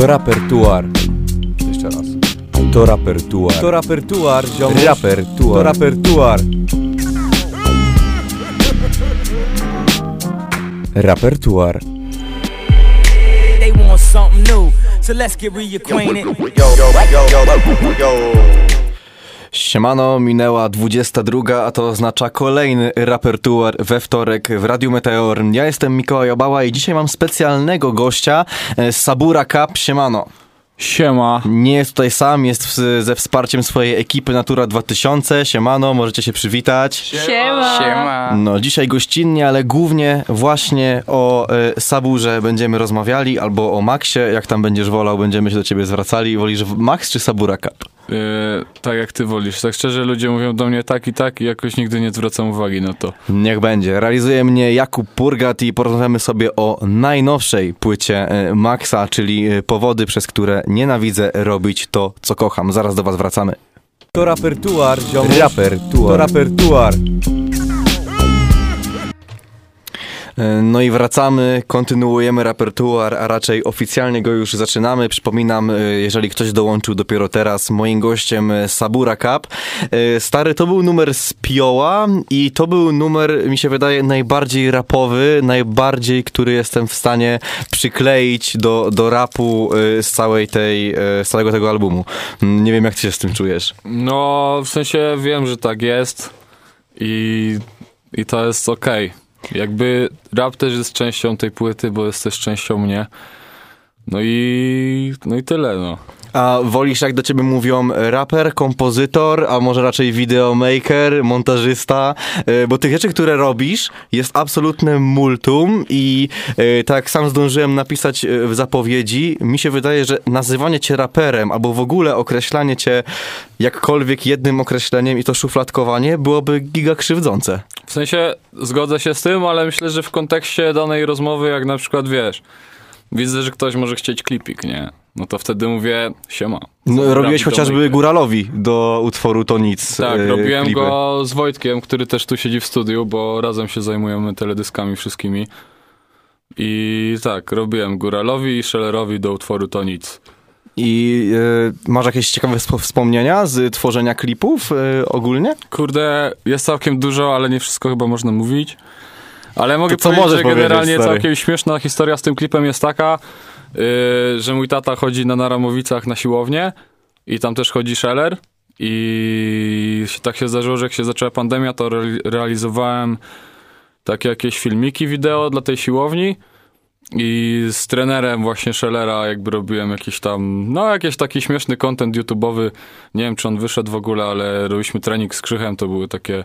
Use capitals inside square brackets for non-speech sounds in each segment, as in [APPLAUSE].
To rapertuar. Jeszcze raz. To rapertuar. To rapertuar, ziomuś. Rapertuar. To rapertuar. Rapertuar. They want something new, so let's get reacquainted. Yo, yo, yo, yo, yo. Siemano, minęła 22, a to oznacza kolejny rapertuar we wtorek w Radiu Meteor. Ja jestem Mikołaj Obała i dzisiaj mam specjalnego gościa, e, Sabura Cup. Siemano. Siema. Nie jest tutaj sam, jest w, ze wsparciem swojej ekipy Natura 2000. Siemano, możecie się przywitać. Siema. Siema. No, dzisiaj gościnnie, ale głównie właśnie o e, Saburze będziemy rozmawiali, albo o Maxie, jak tam będziesz wolał, będziemy się do ciebie zwracali. Wolisz Max czy Sabura Cup? Yy, tak jak ty wolisz. Tak szczerze ludzie mówią do mnie tak i tak i jakoś nigdy nie zwracam uwagi na to. Niech będzie. Realizuje mnie Jakub Purgat i porozmawiamy sobie o najnowszej płycie e, Maxa, czyli e, powody, przez które nienawidzę robić to, co kocham. Zaraz do was wracamy. To rapertuar, ziomuś. Rapertuar. To rapertuar. E, No i wracamy, kontynuujemy repertuar, a raczej oficjalnie go już zaczynamy. Przypominam, e, jeżeli ktoś dołączył dopiero teraz, moim gościem e, Sabura Cup. Stary, to był numer z Pioła i to był numer, mi się wydaje, najbardziej rapowy, najbardziej, który jestem w stanie przykleić do, do rapu z całej tej, z całego tego albumu. Mm, Nie wiem, jak ty się z tym czujesz. No, w sensie wiem, że tak jest i, i to jest okej. Jakby rap też jest częścią tej płyty, bo jest też częścią mnie. No i, no i tyle, no. A wolisz, jak do ciebie mówią raper, kompozytor, a może raczej videomaker, montażysta? E, Bo tych rzeczy, które robisz, jest absolutne multum i e, tak sam zdążyłem napisać e, w zapowiedzi, mi się wydaje, że nazywanie cię raperem albo w ogóle określanie cię jakkolwiek jednym określeniem i to szufladkowanie byłoby giga krzywdzące. W sensie zgodzę się z tym, ale myślę, że w kontekście danej rozmowy, jak na przykład wiesz, widzę, że ktoś może chcieć klipik, nie? No to wtedy mówię, siema. No, robiłeś chociażby videomaker. Góralowi do utworu To Nic. Tak, e, robiłem klipy. go z Wojtkiem, który też tu siedzi w studiu, bo razem się zajmujemy teledyskami wszystkimi. I tak, robiłem Góralowi i Shellerowi do utworu To Nic. I e, masz jakieś ciekawe spo- wspomnienia z tworzenia klipów e, ogólnie? Kurde, jest całkiem dużo, ale nie wszystko chyba można mówić. Ale mogę To co powiedzieć, że generalnie stary? całkiem śmieszna historia z tym klipem jest taka, yy, że mój tata chodzi na Naramowicach na siłownię i tam też chodzi Scheller i tak się zdarzyło, że jak się zaczęła pandemia, to re realizowałem takie jakieś filmiki wideo dla tej siłowni i z trenerem właśnie Schellera jakby robiłem jakiś tam, no jakiś taki śmieszny content YouTube'owy. Nie wiem, czy on wyszedł w ogóle, ale robiliśmy trening z Krzychem, to były takie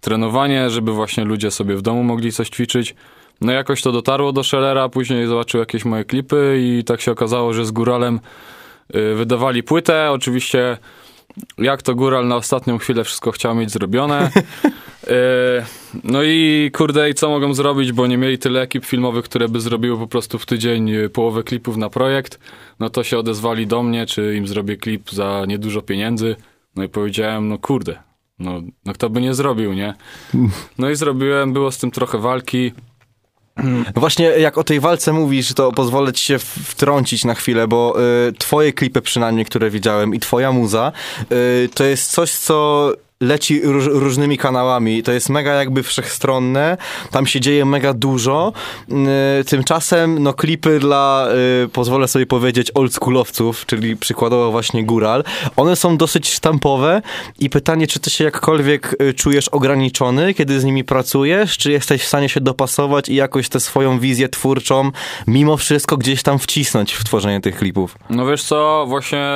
trenowanie, żeby właśnie ludzie sobie w domu mogli coś ćwiczyć. No jakoś to dotarło do Schellera, później zobaczył jakieś moje klipy i tak się okazało, że z Góralem y, wydawali płytę. Oczywiście jak to Góral na ostatnią chwilę wszystko chciał mieć zrobione. E, [LAUGHS] No i kurde, i co mogą zrobić, bo nie mieli tyle ekip filmowych, które by zrobiły po prostu w tydzień e, połowę klipów na projekt. No to się odezwali do mnie, czy im zrobię klip za niedużo pieniędzy. No i powiedziałem, no kurde, no, no kto by nie zrobił, nie? [LAUGHS] No i zrobiłem, było z tym trochę walki. Właśnie jak o tej walce mówisz, to pozwolę ci się wtrącić na chwilę, bo y, twoje klipy przynajmniej, które widziałem i twoja muza, y, to jest coś, co leci róż, różnymi kanałami. To jest mega jakby wszechstronne, tam się dzieje mega dużo. Y, tymczasem no klipy dla, y, pozwolę sobie powiedzieć, oldschoolowców, czyli przykładowo właśnie Góral, one są dosyć sztampowe i pytanie, czy ty się jakkolwiek y, czujesz ograniczony, kiedy z nimi pracujesz, czy jesteś w stanie się dopasować i jakoś tę swoją wizję twórczą mimo wszystko gdzieś tam wcisnąć w tworzenie tych klipów? No wiesz co, właśnie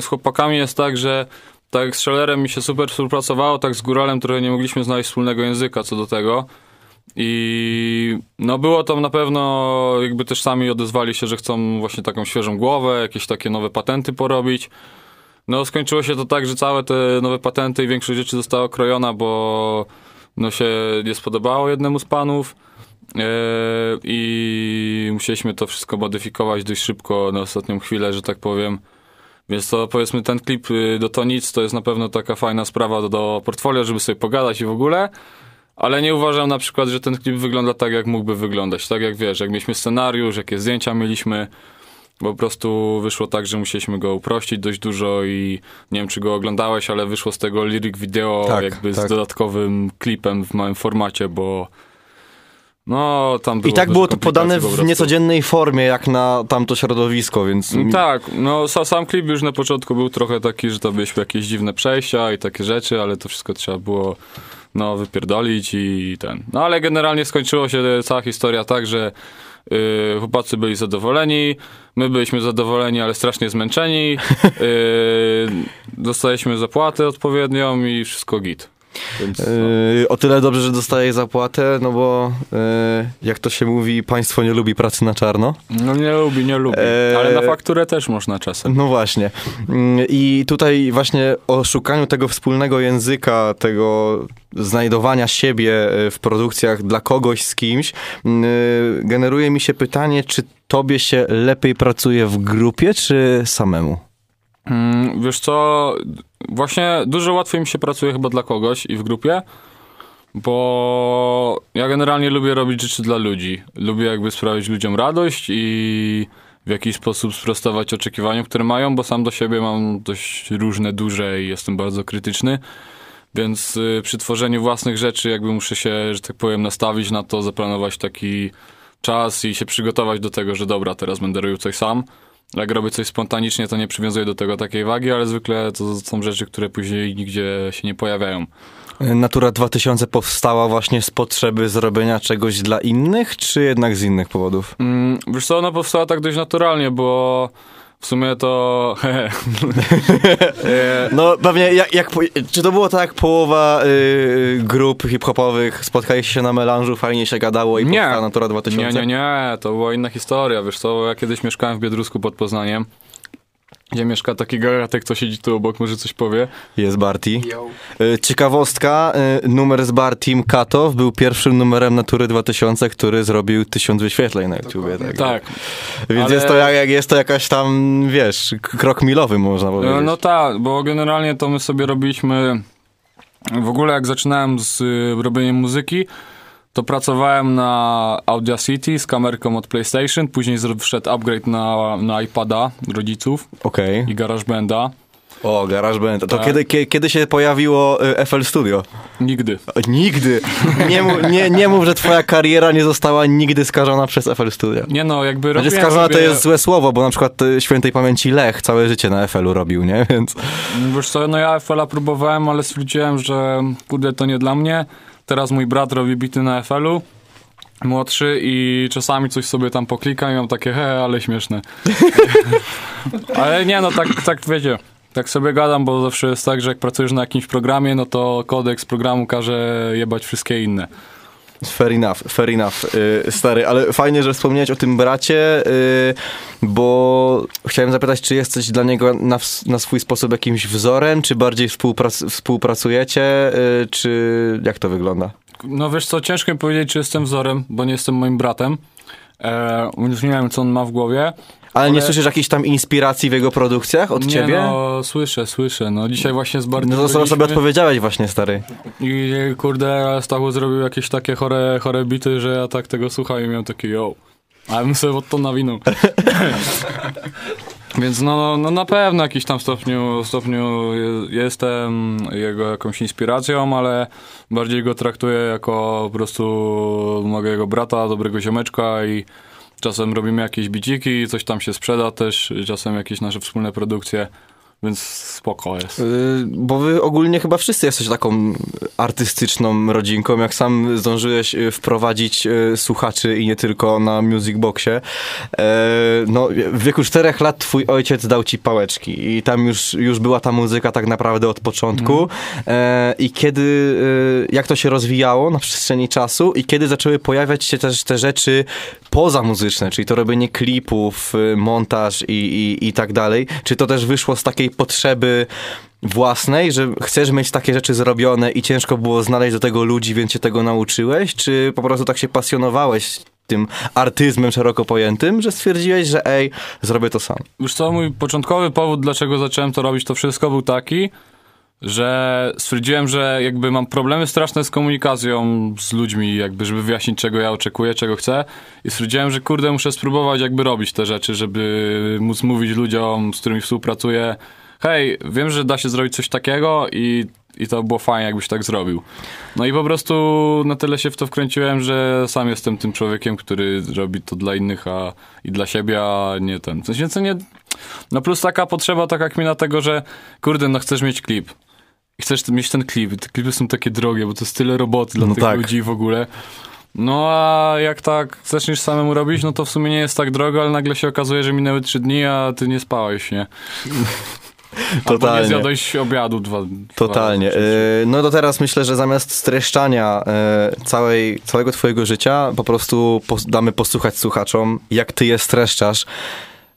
z chłopakami jest tak, że tak z Schellerem mi się super współpracowało, tak z Góralem trochę nie mogliśmy znaleźć wspólnego języka co do tego. I no było tam na pewno, jakby też sami odezwali się, że chcą właśnie taką świeżą głowę, jakieś takie nowe patenty porobić. No skończyło się to tak, że całe te nowe patenty i większość rzeczy została okrojona, bo no się nie spodobało jednemu z panów. Yy, I musieliśmy to wszystko modyfikować dość szybko na ostatnią chwilę, że tak powiem. Więc to powiedzmy ten klip y, do Tonic to jest na pewno taka fajna sprawa do, do portfolio, żeby sobie pogadać i w ogóle. Ale nie uważam na przykład, że ten klip wygląda tak, jak mógłby wyglądać. Tak jak wiesz, jak mieliśmy scenariusz, jakie zdjęcia mieliśmy, bo po prostu wyszło tak, że musieliśmy go uprościć dość dużo i nie wiem, czy go oglądałeś, ale wyszło z tego lyric video Tak, jakby tak. z dodatkowym klipem w małym formacie, bo no tam było I tak było to podane po w niecodziennej formie, jak na tamto środowisko, więc... Mm, Tak, no sa- sam klip już na początku był trochę taki, że to były jakieś dziwne przejścia i takie rzeczy, ale to wszystko trzeba było no wypierdolić i ten. No ale generalnie skończyło się cała historia tak, że yy, chłopacy byli zadowoleni, my byliśmy zadowoleni, ale strasznie zmęczeni. Yy, [LAUGHS] dostaliśmy zapłatę odpowiednią i wszystko git. Więc, no. Yy, o tyle dobrze, że dostaje zapłatę, no bo yy, jak to się mówi, państwo nie lubi pracy na czarno. no nie lubi, nie lubi, Eee, ale na fakturę też można czasem. No właśnie. Mm, I tutaj właśnie o szukaniu tego wspólnego języka, tego znajdowania siebie w produkcjach dla kogoś z kimś, mm, generuje mi się pytanie, czy tobie się lepiej pracuje w grupie, czy samemu? Mm, Wiesz co, właśnie dużo łatwiej mi się pracuje chyba dla kogoś i w grupie, bo ja generalnie lubię robić rzeczy dla ludzi. Lubię jakby sprawić ludziom radość i w jakiś sposób sprostować oczekiwaniom, które mają, bo sam do siebie mam dość różne, duże i jestem bardzo krytyczny. Więc y, przy tworzeniu własnych rzeczy jakby muszę się, że tak powiem, nastawić na to, zaplanować taki czas i się przygotować do tego, że dobra, teraz będę robił coś sam. Jak robię coś spontanicznie, to nie przywiązuję do tego takiej wagi, ale zwykle to są rzeczy, które później nigdzie się nie pojawiają. Natura 2000 powstała właśnie z potrzeby zrobienia czegoś dla innych, czy jednak z innych powodów? Mm, wiesz co, ona powstała tak dość naturalnie, bo w sumie to... [LAUGHS] E, No pewnie, jak, jak, czy to było tak, połowa y, grup hip-hopowych spotkali się na melanżu, fajnie się gadało i Nie. powstała Natura 2000? Nie, nie, nie, to była inna historia, wiesz co, ja kiedyś mieszkałem w Biedrusku pod Poznaniem, gdzie mieszka taki garatek, co siedzi tu obok, może coś powie. Jest Barty. Y, Ciekawostka, y, numer z Bartim Katow był pierwszym numerem Natury 2000, który zrobił tysiąc wyświetleń na YouTubie. Tak. Tak. Więc Ale- jest, to jak, jak jest to jakaś tam, wiesz, krok milowy można powiedzieć. E, No tak, bo generalnie to my sobie robiliśmy. W ogóle jak zaczynałem z y, robieniem muzyki, to pracowałem na Audacity z kamerką od PlayStation, później wszedł upgrade na, na iPada rodziców Okej. i GarageBanda. O, GarageBand. To Tak. kiedy, kie- kiedy się pojawiło y, FL Studio? Nigdy. Nigdy. Nie, mów- nie, nie mów, że twoja kariera nie została nigdy skażona przez FL Studio. Nie no, jakby Znaczy robiłem skażona sobie, to jest złe słowo, bo na przykład y, świętej pamięci Lech całe życie na FL-u robił, nie? Więc Wiesz co, no ja FL-a próbowałem, ale stwierdziłem, że kurde, to nie dla mnie. Teraz mój brat robi bity na FL-u. Młodszy i czasami coś sobie tam poklikam i mam takie he, ale śmieszne. [LAUGHS] ale nie, no tak, tak wiecie, tak sobie gadam, bo zawsze jest tak, że jak pracujesz na jakimś programie, no to kodeks programu każe jebać wszystkie inne. Fair enough, fair enough, yy, stary, ale fajnie, że wspomniałeś o tym bracie, yy, bo chciałem zapytać, czy jesteś dla niego na, na swój sposób jakimś wzorem, czy bardziej współprac- współpracujecie, yy, czy jak to wygląda? No wiesz co, ciężko mi powiedzieć, czy jestem wzorem, bo nie jestem moim bratem. E, nie wiem, co on ma w głowie. Ale nie słyszysz jakiejś tam inspiracji w jego produkcjach od nie, ciebie? no, słyszę, słyszę. No dzisiaj właśnie z Bartkiem No to sobie odpowiedziałeś właśnie, stary. I kurde, Stachu zrobił jakieś takie chore, chore bity, że ja tak tego słuchałem i miałem taki yo. A ja bym sobie od to nawinął. [LAUGHS] Więc no, no, no na pewno jakiś tam stopniu, stopniu je- jestem jego jakąś inspiracją, ale bardziej go traktuję jako po prostu mojego brata, dobrego ziomeczka i czasem robimy jakieś biciki, coś tam się sprzeda też, czasem jakieś nasze wspólne produkcje, więc spoko jest. Yy, Bo wy ogólnie chyba wszyscy jesteście taką artystyczną rodzinką, jak sam zdążyłeś yy, wprowadzić yy, słuchaczy i nie tylko na Music Boxie. No, w wieku czterech lat twój ojciec dał ci pałeczki i tam już, już była ta muzyka tak naprawdę od początku. Yy, I kiedy, jak to się rozwijało na przestrzeni czasu i kiedy zaczęły pojawiać się też te rzeczy pozamuzyczne, czyli to robienie klipów, montaż i, i, i tak dalej. Czy to też wyszło z takiej potrzeby własnej, że chcesz mieć takie rzeczy zrobione i ciężko było znaleźć do tego ludzi, więc się tego nauczyłeś? Czy po prostu tak się pasjonowałeś tym artyzmem szeroko pojętym, że stwierdziłeś, że ej, zrobię to sam? Wiesz co, mój początkowy powód, dlaczego zacząłem to robić, to wszystko był taki, że stwierdziłem, że jakby mam problemy straszne z komunikacją z ludźmi, jakby żeby wyjaśnić czego ja oczekuję, czego chcę i stwierdziłem, że kurde muszę spróbować jakby robić te rzeczy, żeby móc mówić ludziom, z którymi współpracuję, hej, wiem, że da się zrobić coś takiego i, i to było fajnie, jakbyś tak zrobił. No i po prostu na tyle się w to wkręciłem, że sam jestem tym człowiekiem, który robi to dla innych a, i dla siebie, a nie ten. W sensie, co nie... No plus taka potrzeba, taka kmina tego, że kurde, no chcesz mieć klip. Chcesz mieć ten klip. Te klipy są takie drogie, bo to jest tyle roboty dla No tych tak. ludzi w ogóle. No a jak tak zaczniesz samemu robić, no to w sumie nie jest tak drogo, ale nagle się okazuje, że minęły trzy dni, a ty nie spałeś, nie? [LAUGHS] Albo nie Totalnie. zjadłeś obiadu dwa Totalnie. Dwa. E, No to teraz myślę, że zamiast streszczania e, całej, całego twojego życia, po prostu pos- damy posłuchać słuchaczom, jak ty je streszczasz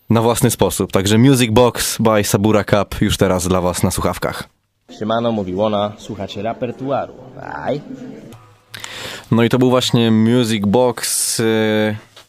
na własny sposób. Także Music Box by Sabura Cup już teraz dla was na słuchawkach. Siemano, mówi Łona, słuchacie repertuaru. Aj. No i to był właśnie Music Box.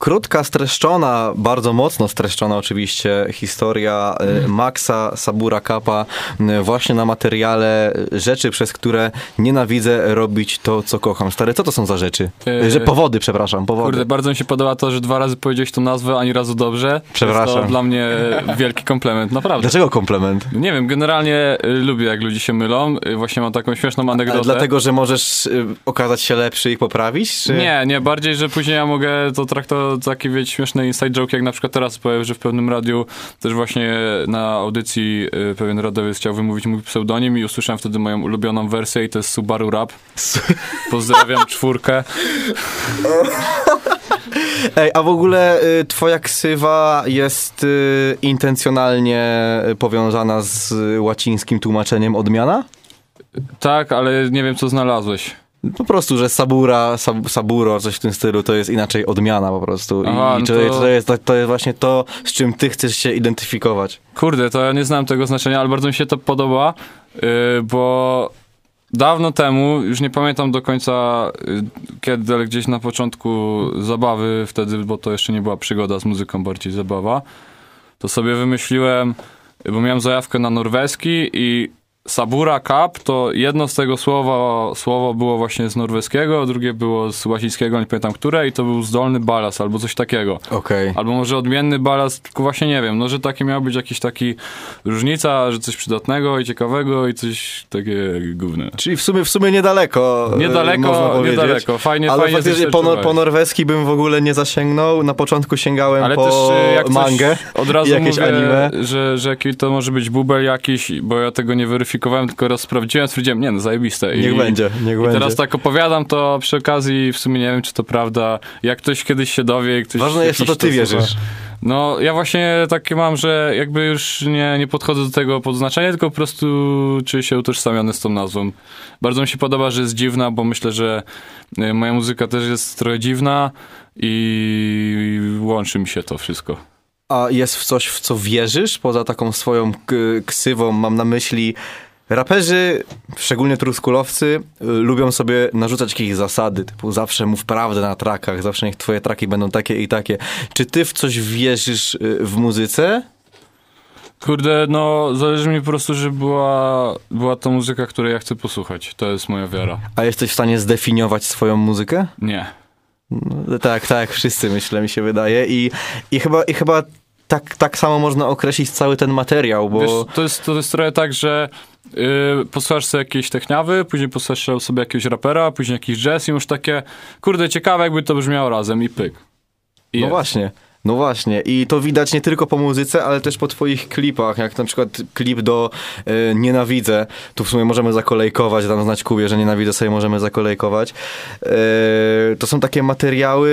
Y, Krótka, streszczona, bardzo mocno streszczona oczywiście historia y, Maxa Sabura Kappa y, właśnie na materiale y, rzeczy, przez które nienawidzę robić to, co kocham. Stary, co to są za rzeczy? Yy, Że powody, przepraszam, powody. Kurde, bardzo mi się podoba to, że dwa razy powiedziałeś tą nazwę, ani razu dobrze. Przepraszam. To dla mnie wielki komplement, naprawdę. Dlaczego komplement? Nie wiem, generalnie y, lubię, jak ludzie się mylą. Y, Właśnie mam taką śmieszną anegdotę. dlatego, że możesz y, okazać się lepszy i poprawić? Czy... Nie, nie, bardziej, że później ja mogę to traktować taki, wiecie, śmieszny inside joke, jak na przykład teraz powiem, że w pewnym radiu też właśnie na audycji y, pewien radiowiec chciał wymówić mój pseudonim i usłyszałem wtedy moją ulubioną wersję i to jest Subaru Rap. [LAUGHS] Pozdrawiam czwórkę. Ej, a w ogóle y, twoja ksywa jest y, intencjonalnie powiązana z y, łacińskim tłumaczeniem odmiana? Tak, ale nie wiem, co znalazłeś. Po prostu, że sabura, sab, saburo, coś w tym stylu, to jest inaczej odmiana po prostu. I, Aha, i no to, to- to, jest, to jest właśnie to, z czym ty chcesz się identyfikować. Kurde, to ja nie znam tego znaczenia, ale bardzo mi się to podoba, yy, bo dawno temu, już nie pamiętam do końca yy, kiedy, ale gdzieś na początku zabawy wtedy, bo to jeszcze nie była przygoda z muzyką, bardziej zabawa, to sobie wymyśliłem, bo miałem zajawkę na norweski i Sabura Cup to jedno z tego słowa, słowo było właśnie z norweskiego, a drugie było z łacińskiego, nie pamiętam które i to był zdolny balans albo coś takiego. Okej. Albo może odmienny balast, tylko właśnie nie wiem, no że taki miał być jakiś taki różnica, że coś przydatnego i ciekawego i coś takie gówne. Czyli w sumie, w sumie niedaleko. e, Niedaleko, niedaleko. Fajnie, Ale fajnie faktycznie po, po norweski bym w ogóle nie zasięgnął. Na początku sięgałem Ale po też y, jak mangę od razu jakieś mówię, anime. Że, że jaki to może być bubel jakiś, bo ja tego nie weryfikowałem, tylko raz sprawdziłem, stwierdziłem, nie no zajebiste. Niech będzie, niech I będzie. teraz tak opowiadam to przy okazji, w sumie nie wiem, czy to prawda. Jak ktoś kiedyś się dowie, ktoś Ważne jest to, co ty słucha. wierzysz. No, ja właśnie takie mam, że jakby już nie, nie podchodzę do tego pod znaczenie, tylko po prostu czuję się utożsamiony z tą nazwą. Bardzo mi się podoba, że jest dziwna, bo myślę, że y, moja muzyka też jest trochę dziwna i łączy mi się to wszystko. A jest w coś, w co wierzysz, poza taką swoją ksywą, mam na myśli... Raperzy, szczególnie truskulowcy, y, lubią sobie narzucać jakieś zasady, typu zawsze mów prawdę na trakach, zawsze niech twoje traki będą takie i takie. Czy ty w coś wierzysz y, w muzyce? Kurde, no zależy mi po prostu, żeby była, była to muzyka, której ja chcę posłuchać. To jest moja wiara. A jesteś w stanie zdefiniować swoją muzykę? Nie. No, tak, tak, wszyscy myślę, mi się wydaje. I, i chyba, i chyba tak, tak samo można określić cały ten materiał, bo... Wiesz, to, jest, to jest trochę tak, że yy, posłuchasz sobie jakiejś techniawy, później posłuchasz sobie jakiegoś rapera, później jakiś jazz i już takie, kurde, ciekawe jakby to brzmiało razem i pyk. I No jest. właśnie, no właśnie. I to widać nie tylko po muzyce, ale też po twoich klipach, jak na przykład klip do e, Nienawidzę. Tu w sumie możemy zakolejkować, tam znać Kubie, że Nienawidzę sobie możemy zakolejkować. E, to są takie materiały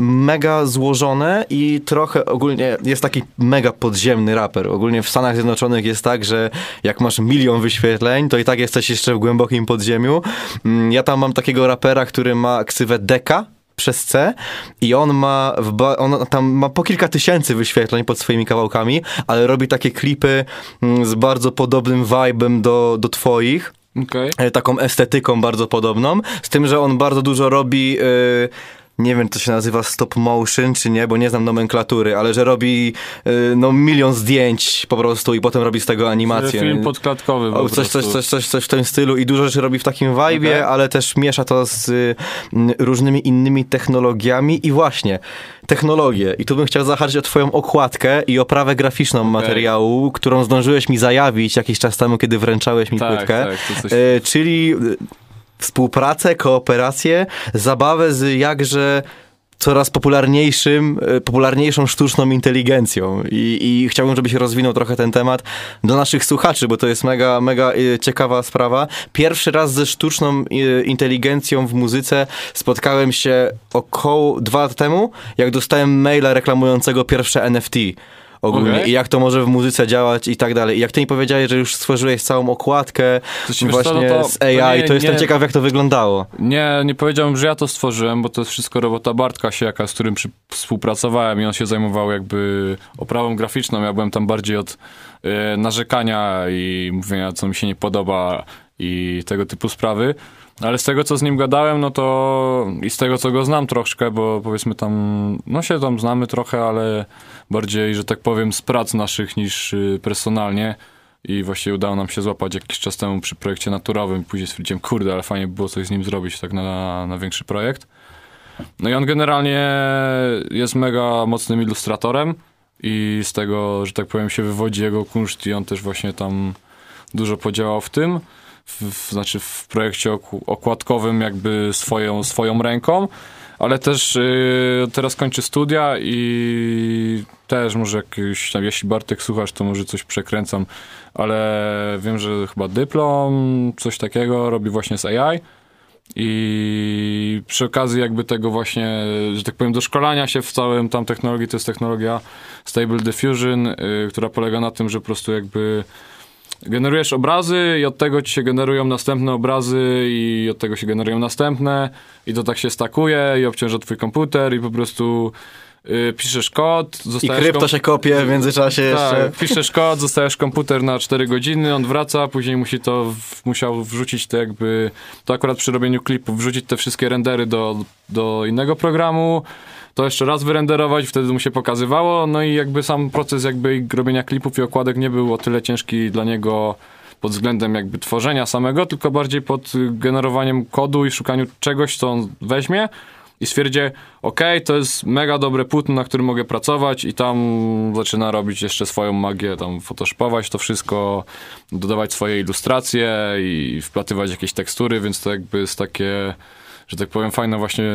mega złożone i trochę ogólnie jest taki mega podziemny raper. Ogólnie w Stanach Zjednoczonych jest tak, że jak masz milion wyświetleń, to i tak jesteś jeszcze w głębokim podziemiu. Mm, Ja tam mam takiego rapera, który ma ksywę Deka, przez C i on ma, ba- on tam ma po kilka tysięcy wyświetleń pod swoimi kawałkami, ale robi takie klipy mm, z bardzo podobnym vibem do, do twoich Okej. e, taką estetyką bardzo podobną, z tym, że on bardzo dużo robi e, nie wiem, to się nazywa stop motion, czy nie, bo nie znam nomenklatury, ale że robi y, no milion zdjęć po prostu i potem robi z tego animację. Film podklatkowy po O, coś, coś, coś, coś, coś w tym stylu i dużo rzeczy robi w takim vibe'ie, Okej. ale też miesza to z y, różnymi innymi technologiami i właśnie technologie. I tu bym chciał zahaczyć o twoją okładkę i oprawę graficzną materiału, którą zdążyłeś mi zajawić jakiś czas temu, kiedy wręczałeś mi Tak, płytkę. tak, coś- E, czyli y, współpracę, kooperację, zabawę z jakże coraz popularniejszym, e, popularniejszą sztuczną inteligencją I, i chciałbym, żebyś rozwinął trochę ten temat dla naszych słuchaczy, bo to jest mega, mega e, ciekawa sprawa. Pierwszy raz ze sztuczną e, inteligencją w muzyce spotkałem się około dwa lata temu, jak dostałem maila reklamującego pierwsze NFT. Ogólnie Okej. i jak to może w muzyce działać i tak dalej. I jak ty mi powiedziałeś, że już stworzyłeś całą okładkę co, właśnie no to- z to AI, nie- to jestem nie- ciekaw jak to wyglądało. Nie, nie powiedziałbym, że ja to stworzyłem, bo to jest wszystko robota Bartka Siaka, z którym przy, współpracowałem i on się zajmował jakby oprawą graficzną. Ja byłem tam bardziej od e, narzekania i mówienia, co mi się nie podoba i tego typu sprawy. Ale z tego, co z nim gadałem, no to i z tego, co go znam troszkę, bo powiedzmy tam, no się tam znamy trochę, ale bardziej, że tak powiem, z prac naszych niż y, personalnie. I właśnie udało nam się złapać jakiś czas temu przy projekcie naturowym. Później stwierdziłem, kurde, ale fajnie by było coś z nim zrobić tak na, na większy projekt. No i on generalnie jest mega mocnym ilustratorem i z tego, że tak powiem, się wywodzi jego kunszt i on też właśnie tam dużo podziałał w tym. W, znaczy w projekcie okładkowym jakby swoją, swoją ręką, ale też y, teraz kończy studia i też może jakiś, tam, jeśli Bartek słuchasz, to może coś przekręcam, ale wiem, że chyba dyplom, coś takiego robi właśnie z AI. I przy okazji jakby tego właśnie, że tak powiem, doszkolania się w całym tam technologii, to jest technologia Stable Diffusion, y, która polega na tym, że po prostu jakby generujesz obrazy i od tego ci się generują następne obrazy i od tego się generują następne i to tak się stakuje i obciąża twój komputer i po prostu y, piszesz kod, I krypto się kopie w międzyczasie jeszcze. tak, piszesz kod, zostajesz komputer na 4 godziny, on wraca, później musi to, w, musiał wrzucić te jakby, to akurat przy robieniu klipów, wrzucić te wszystkie rendery do, do innego programu, to jeszcze raz wyrenderować, wtedy mu się pokazywało, no i jakby sam proces jakby robienia klipów i okładek nie był o tyle ciężki dla niego pod względem jakby tworzenia samego, tylko bardziej pod generowaniem kodu i szukaniu czegoś, co on weźmie i stwierdzi, ok, to jest mega dobre płótno, na którym mogę pracować i tam zaczyna robić jeszcze swoją magię, tam photoshopować to wszystko, dodawać swoje ilustracje i wplatywać jakieś tekstury, więc to jakby jest takie, że tak powiem, fajny właśnie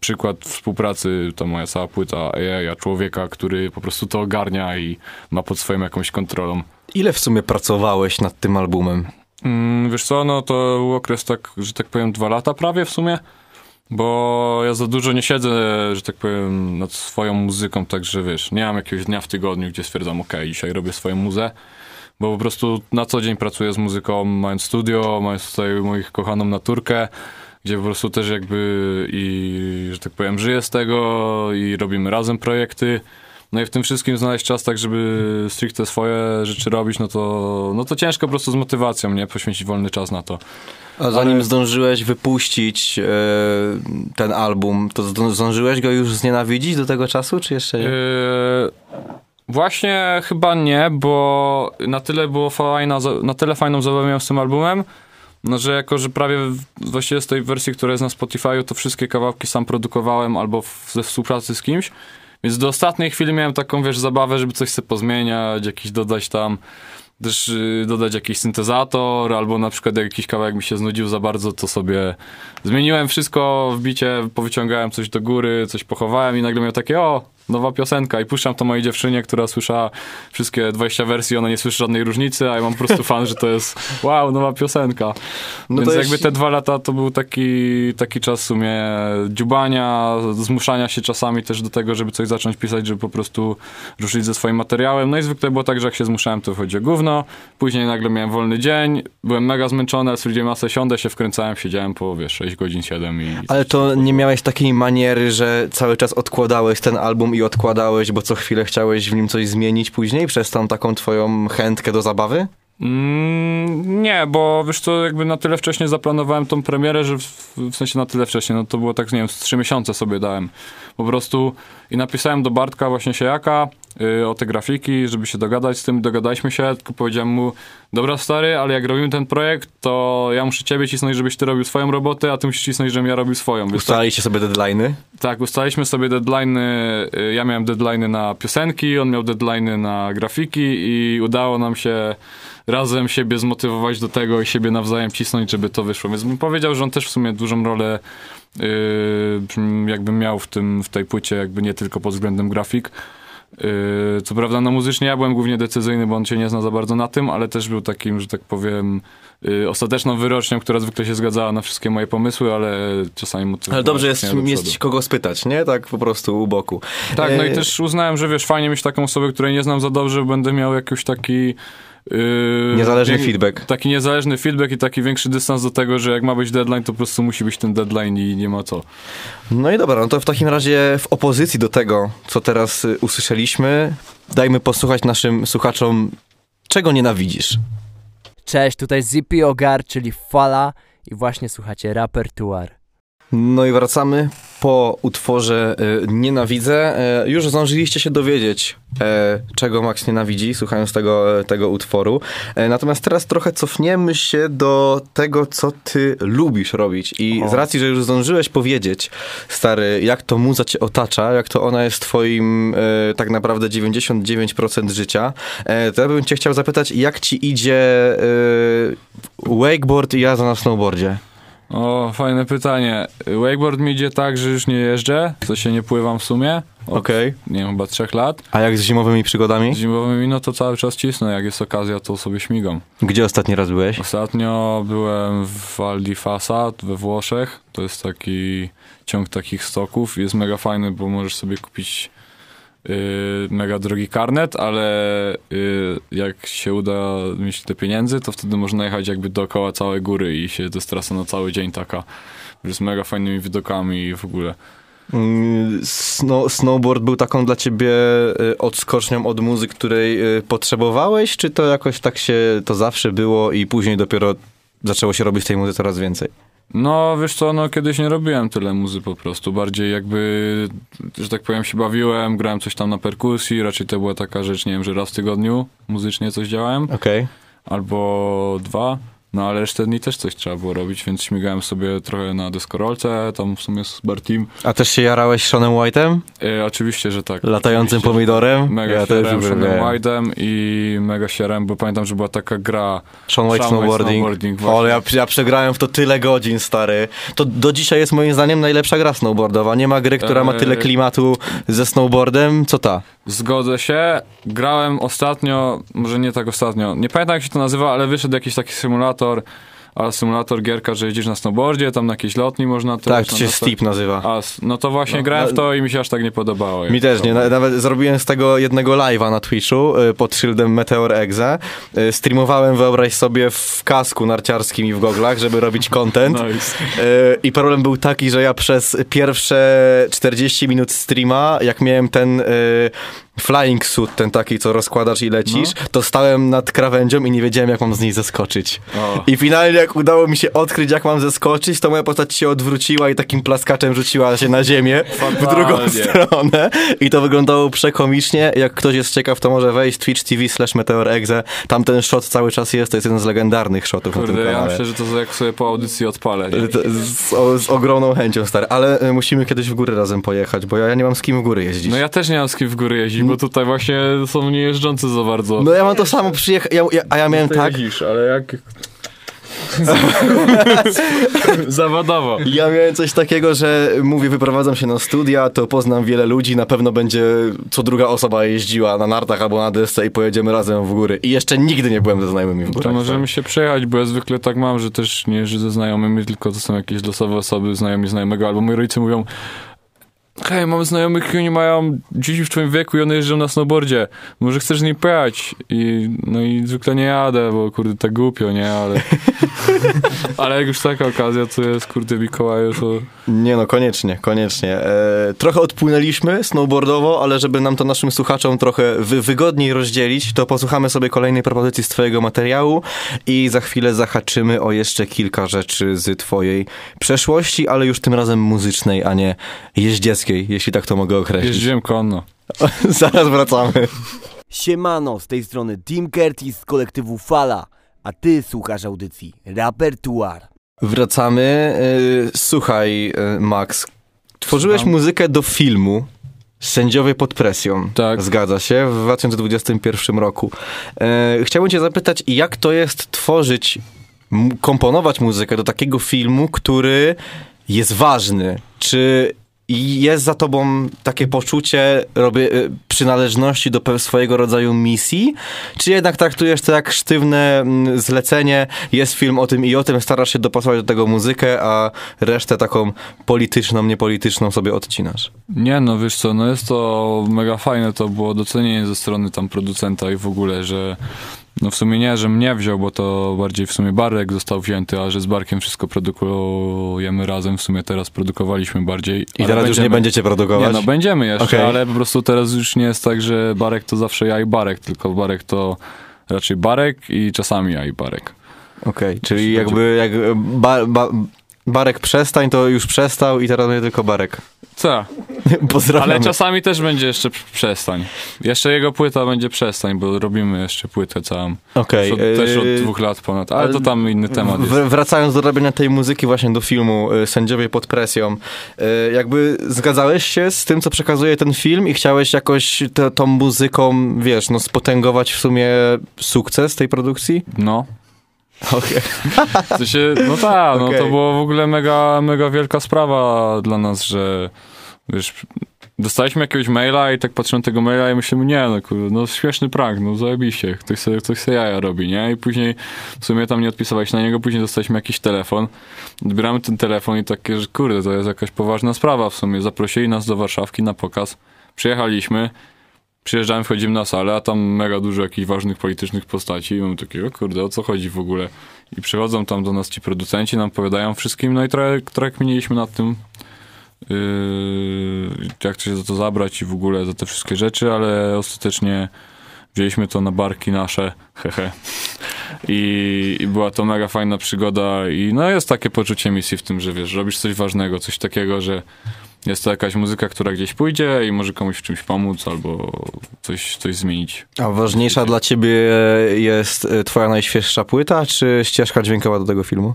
przykład współpracy, ta moja cała płyta AI, a człowieka, który po prostu to ogarnia i ma pod swoją jakąś kontrolą. Ile w sumie pracowałeś nad tym albumem? Mm, wiesz co, no to był okres tak, że tak powiem, dwa lata prawie w sumie, bo ja za dużo nie siedzę, że tak powiem, nad swoją muzyką, także wiesz, nie mam jakiegoś dnia w tygodniu, gdzie stwierdzam, ok, dzisiaj robię swoją muzę, bo po prostu na co dzień pracuję z muzyką, mając studio, mając tutaj moich kochaną naturkę, gdzie po prostu też jakby i, że tak powiem, żyję z tego i robimy razem projekty. No i w tym wszystkim znaleźć czas tak, żeby stricte swoje rzeczy robić, no to, no to ciężko po prostu z motywacją, nie? Poświęcić wolny czas na to. A zanim zdążyłeś wypuścić e, ten album, to zdą- zdążyłeś go już znienawidzić do tego czasu, czy jeszcze nie? Yy, właśnie chyba nie, bo na tyle było fajna, na tyle fajną zabawę miałem z tym albumem, no że jako, że prawie właściwie z tej wersji, która jest na Spotify'u, to wszystkie kawałki sam produkowałem albo w, ze współpracy z kimś, więc do ostatniej chwili miałem taką, wiesz, zabawę, żeby coś sobie pozmieniać, jakiś dodać tam, też y, dodać jakiś syntezator, albo na przykład jak jakiś kawałek mi się znudził za bardzo, to sobie zmieniłem wszystko w bicie, powyciągałem coś do góry, coś pochowałem i nagle miałem takie, o, nowa piosenka i puszczam to mojej dziewczynie, która słyszała wszystkie 20 wersji, ona nie słyszy żadnej różnicy, a ja mam po prostu fan, że to jest wow, nowa piosenka. No Więc jakby jeśli- te dwa lata to był taki, taki czas w sumie dziubania, zmuszania się czasami też do tego, żeby coś zacząć pisać, żeby po prostu ruszyć ze swoim materiałem. No i zwykle było tak, że jak się zmuszałem, to wychodzi gówno. Później nagle miałem wolny dzień, byłem mega zmęczony, ale stwierdziłem, sobie siądę, się wkręcałem, siedziałem po, wiesz, 6 godzin, 7 i... Ale to nie miałeś takiej maniery, że cały czas odkładałeś ten album i odkładałeś, bo co chwilę chciałeś w nim coś zmienić później przez tą taką twoją chętkę do zabawy? Mm, nie, bo wiesz co, jakby na tyle wcześnie zaplanowałem tą premierę, że w, w sensie na tyle wcześnie, no to było tak, nie wiem, z miesiące sobie dałem. Po prostu i napisałem do Bartka właśnie Siejaka y, o te grafiki, żeby się dogadać z tym, dogadaliśmy się, tylko powiedziałem mu, dobra stary, ale jak robimy ten projekt, to ja muszę ciebie cisnąć, żebyś ty robił swoją robotę, a ty musisz cisnąć, żebym ja robił swoją. Wiesz, tak, Ustaliliście sobie deadline'y? tak, ustaliliśmy sobie deadline'y, y, ja miałem deadline'y na piosenki, on miał deadline'y na grafiki i udało nam się razem siebie zmotywować do tego i siebie nawzajem cisnąć, żeby to wyszło. Więc bym powiedział, że on też w sumie dużą rolę yy, jakby miał w, tym, w tej płycie, jakby nie tylko pod względem grafik. Yy, co prawda, no muzycznie ja byłem głównie decyzyjny, bo on się nie zna za bardzo na tym, ale też był takim, że tak powiem, yy, ostateczną wyrocznią, która zwykle się zgadzała na wszystkie moje pomysły, ale czasami motywowała Ale dobrze jest do mieć kogo spytać, nie? Tak po prostu u boku. Tak, no i E, też uznałem, że wiesz, fajnie mieć taką osobę, której nie znam za dobrze, będę miał jakiś taki... Yy, Niezależny wiek- feedback. Taki niezależny feedback i taki większy dystans do tego, że jak ma być deadline, to po prostu musi być ten deadline i nie ma co. No i dobra, no to w takim razie w opozycji do tego, co teraz y, usłyszeliśmy, dajmy posłuchać naszym słuchaczom, czego nienawidzisz. Cześć, tutaj Zippy Ogar, czyli Fala i właśnie słuchacie Rapertuar. No i wracamy po utworze y, Nienawidzę. E, już zdążyliście się dowiedzieć, e, czego Max nienawidzi, słuchając tego, tego utworu. Natomiast teraz trochę cofniemy się do tego, co ty lubisz robić. I z racji, że już zdążyłeś powiedzieć, stary, jak to muza cię otacza, jak to ona jest twoim tak naprawdę 99% życia, to ja bym cię chciał zapytać, jak ci idzie wakeboard i jazda na snowboardzie? O, fajne pytanie. Wakeboard mi idzie tak, że już nie jeżdżę, w sensie nie pływam w sumie. Okej. Nie wiem, chyba trzech lat. A jak z zimowymi przygodami? Z zimowymi, no to cały czas cisnę. Jak jest okazja, to sobie śmigam. Gdzie ostatni raz byłeś? Ostatnio byłem w Val di Fasa we Włoszech. To jest taki ciąg takich stoków. Jest mega fajny, bo możesz sobie kupić mega drogi karnet, ale yy, jak się uda mieć te pieniędzy, to wtedy można jechać jakby dookoła całej góry i się to trasa na cały dzień taka. Z mega fajnymi widokami i w ogóle. Mm, Snow, snowboard był taką dla ciebie y, odskocznią od muzy, której y, potrzebowałeś, czy to jakoś tak się to zawsze było i później dopiero zaczęło się robić tej muzy coraz więcej? No, wiesz co, no kiedyś nie robiłem tyle muzy po prostu. Bardziej jakby, że tak powiem, się bawiłem, grałem coś tam na perkusji. Raczej to była taka rzecz, nie wiem, że raz w tygodniu muzycznie coś działałem. Okej. Albo dwa. No ale resztę dni też coś trzeba było robić, więc śmigałem sobie trochę na deskorolce, tam w sumie z Bartim. A też się jarałeś Seanem White'em? E, oczywiście, że tak. Latającym Oczywiście, pomidorem? Mega ja ja też Seanem. White'em i mega sierem, bo pamiętam, że była taka gra Sean White Sean Snowboarding. Snowboarding, o, ja, ja przegrałem w to tyle godzin, stary. To do dzisiaj jest moim zdaniem najlepsza gra snowboardowa. Nie ma gry, która ma tyle Eee. klimatu ze snowboardem, co ta. Zgodzę się. Grałem ostatnio, może nie tak ostatnio, nie pamiętam jak się to nazywa, ale wyszedł jakiś taki symulator, relator a symulator gierka, że jedziesz na snowboardzie, tam na jakiejś lotni można też. Tak, to na się. Steep nazywa. A, no to właśnie No, grałem no- w to i mi się aż tak nie podobało. Mi też to. nie. Na- Nawet zrobiłem z tego jednego live'a na Twitchu y, pod szyldem Meteor Exe. Y, Streamowałem, wyobraź sobie, w kasku narciarskim i w goglach, żeby robić [LAUGHS] content. Nice. Y, I problem był taki, że ja przez pierwsze 40 minut streama, jak miałem ten flying suit, ten taki, co rozkładasz i lecisz, to stałem nad krawędzią i nie wiedziałem, jak mam z niej zeskoczyć. O. I finalnie, jak udało mi się odkryć, jak mam zeskoczyć, to moja postać się odwróciła i takim plaskaczem rzuciła się na ziemię w drugą Fatalnie. [LAUGHS] stronę. I to wyglądało przekomicznie. Jak ktoś jest ciekaw, to może wejść Twitch TV slash Meteor Exe. Tam ten shot cały czas jest. To jest jeden z legendarnych shotów na Kurde, tym ja kanale. myślę, że to jak sobie po audycji odpalę. Z, o, z ogromną chęcią, stary. Ale y, musimy kiedyś w góry razem pojechać, bo ja, ja nie mam z kim w góry jeździć. No ja też nie mam z kim w góry jeździć, bo tutaj właśnie są niejeżdżący za bardzo. No ja mam to samo przyjechać, ja, ja, a ja miałem tak, jeździsz, ale jak... [LAUGHS] Zawodowo. ja miałem coś takiego, że mówię, wyprowadzam się na studia, to poznam wiele ludzi, na pewno będzie co druga osoba jeździła na nartach albo na desce i pojedziemy razem w góry. I jeszcze nigdy nie byłem ze znajomymi w górach. To możemy się przejechać, bo ja zwykle tak mam, że też nie jeżdżę ze znajomymi, tylko to są jakieś losowe osoby, znajomi znajomego, albo moi rodzice mówią hej, mam znajomych i oni mają dzieci w twoim wieku i one jeżdżą na snowboardzie. Może chcesz z nimi pojechać? I, no i zwykle nie jadę, bo kurde, tak głupio, nie? Ale, [LAUGHS] ale jak już taka okazja, to jest, kurde, Mikołaju, to... Nie no, koniecznie, koniecznie. E, trochę odpłynęliśmy snowboardowo, ale żeby nam to naszym słuchaczom trochę wy, wygodniej rozdzielić, to posłuchamy sobie kolejnej propozycji z twojego materiału i za chwilę zahaczymy o jeszcze kilka rzeczy z twojej przeszłości, ale już tym razem muzycznej, a nie jeździeckiej, jeśli tak to mogę określić. Jeździłem konno. [LAUGHS] Zaraz wracamy. Siemano, z tej strony Tim Curtis z kolektywu Fala, a ty słuchasz audycji Rapertuar. Wracamy. E, słuchaj, e, Max, tworzyłeś Słucham. muzykę do filmu Sędziowie pod presją. Tak. Zgadza się, w 2021 roku. E, chciałbym cię zapytać, jak to jest tworzyć, komponować muzykę do takiego filmu, który jest ważny? Czy jest za tobą takie poczucie robię, e, przynależności do swojego rodzaju misji? Czy jednak traktujesz to jak sztywne mm, zlecenie, jest film o tym i o tym, starasz się dopasować do tego muzykę, a resztę taką polityczną, niepolityczną sobie odcinasz? Nie, no wiesz co, no jest to mega fajne, to było docenienie ze strony tam producenta i w ogóle, że no w sumie nie, że mnie wziął, bo to bardziej w sumie Barek został wzięty, a że z Barkiem wszystko produkujemy razem, w sumie teraz produkowaliśmy bardziej. I teraz już nie będziecie produkować? Nie, no będziemy jeszcze, Okej. ale po prostu teraz już nie jest tak, że Barek to zawsze ja i Barek, tylko Barek to raczej Barek i czasami ja i Barek. Okej, czyli Jeśli jakby jak ba, ba, Barek przestań, to już przestał i teraz będzie tylko Barek. Co? Pozdrawiamy. Ale czasami też będzie jeszcze przestań. Jeszcze jego płyta będzie przestań, bo robimy jeszcze płytę całą. Okej. Od- też od dwóch lat ponad, ale to tam inny temat jest. Wracając do robienia tej muzyki właśnie do filmu y, Sędziowie pod presją, y, jakby zgadzałeś się z tym, co przekazuje ten film i chciałeś jakoś te, tą muzyką, wiesz, no spotęgować w sumie sukces tej produkcji? No. Okej. W sensie, no tak, no Okej. to było w ogóle mega, mega wielka sprawa dla nas, że wiesz, dostaliśmy jakiegoś maila i tak patrzę na tego maila i myślimy, nie no kurde, no śmieszny prank, no zajebiście, ktoś sobie, ktoś sobie jaja robi, nie? I później w sumie tam nie odpisywałeś na niego, później dostaliśmy jakiś telefon, odbieramy ten telefon i takie, że kurde, to jest jakaś poważna sprawa w sumie, zaprosili nas do Warszawki na pokaz, przyjechaliśmy, Przyjeżdżamy, wchodzimy na salę, a tam mega dużo jakichś ważnych politycznych postaci i mamy takiego, kurde, o co chodzi w ogóle? I przychodzą tam do nas ci producenci, nam opowiadają wszystkim, no i trochę, trochę kminiliśmy nad tym, yy, jak się za to zabrać i w ogóle za te wszystkie rzeczy, ale ostatecznie wzięliśmy to na barki nasze, hehe. I, I była to mega fajna przygoda i no jest takie poczucie misji w tym, że wiesz, robisz coś ważnego, coś takiego, że jest to jakaś muzyka, która gdzieś pójdzie i może komuś w czymś pomóc albo coś, coś zmienić. A ważniejsza dla ciebie jest y, twoja najświeższa płyta, czy ścieżka dźwiękowa do tego filmu?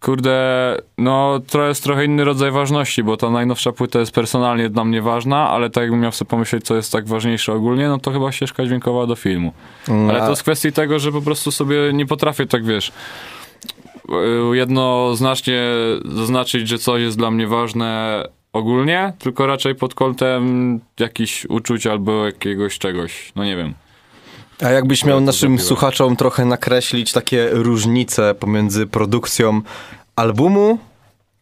Kurde, no to jest trochę inny rodzaj ważności, bo ta najnowsza płyta jest personalnie dla mnie ważna, ale tak jakbym miał sobie pomyśleć, co jest tak ważniejsze ogólnie, no to chyba ścieżka dźwiękowa do filmu. Mm, Ale to z kwestii tego, że po prostu sobie nie potrafię tak, wiesz, jednoznacznie zaznaczyć, że coś jest dla mnie ważne ogólnie, tylko raczej pod kątem jakichś uczuć albo jakiegoś czegoś, no nie wiem. A jakbyś miał naszym słuchaczom trochę nakreślić takie różnice pomiędzy produkcją albumu,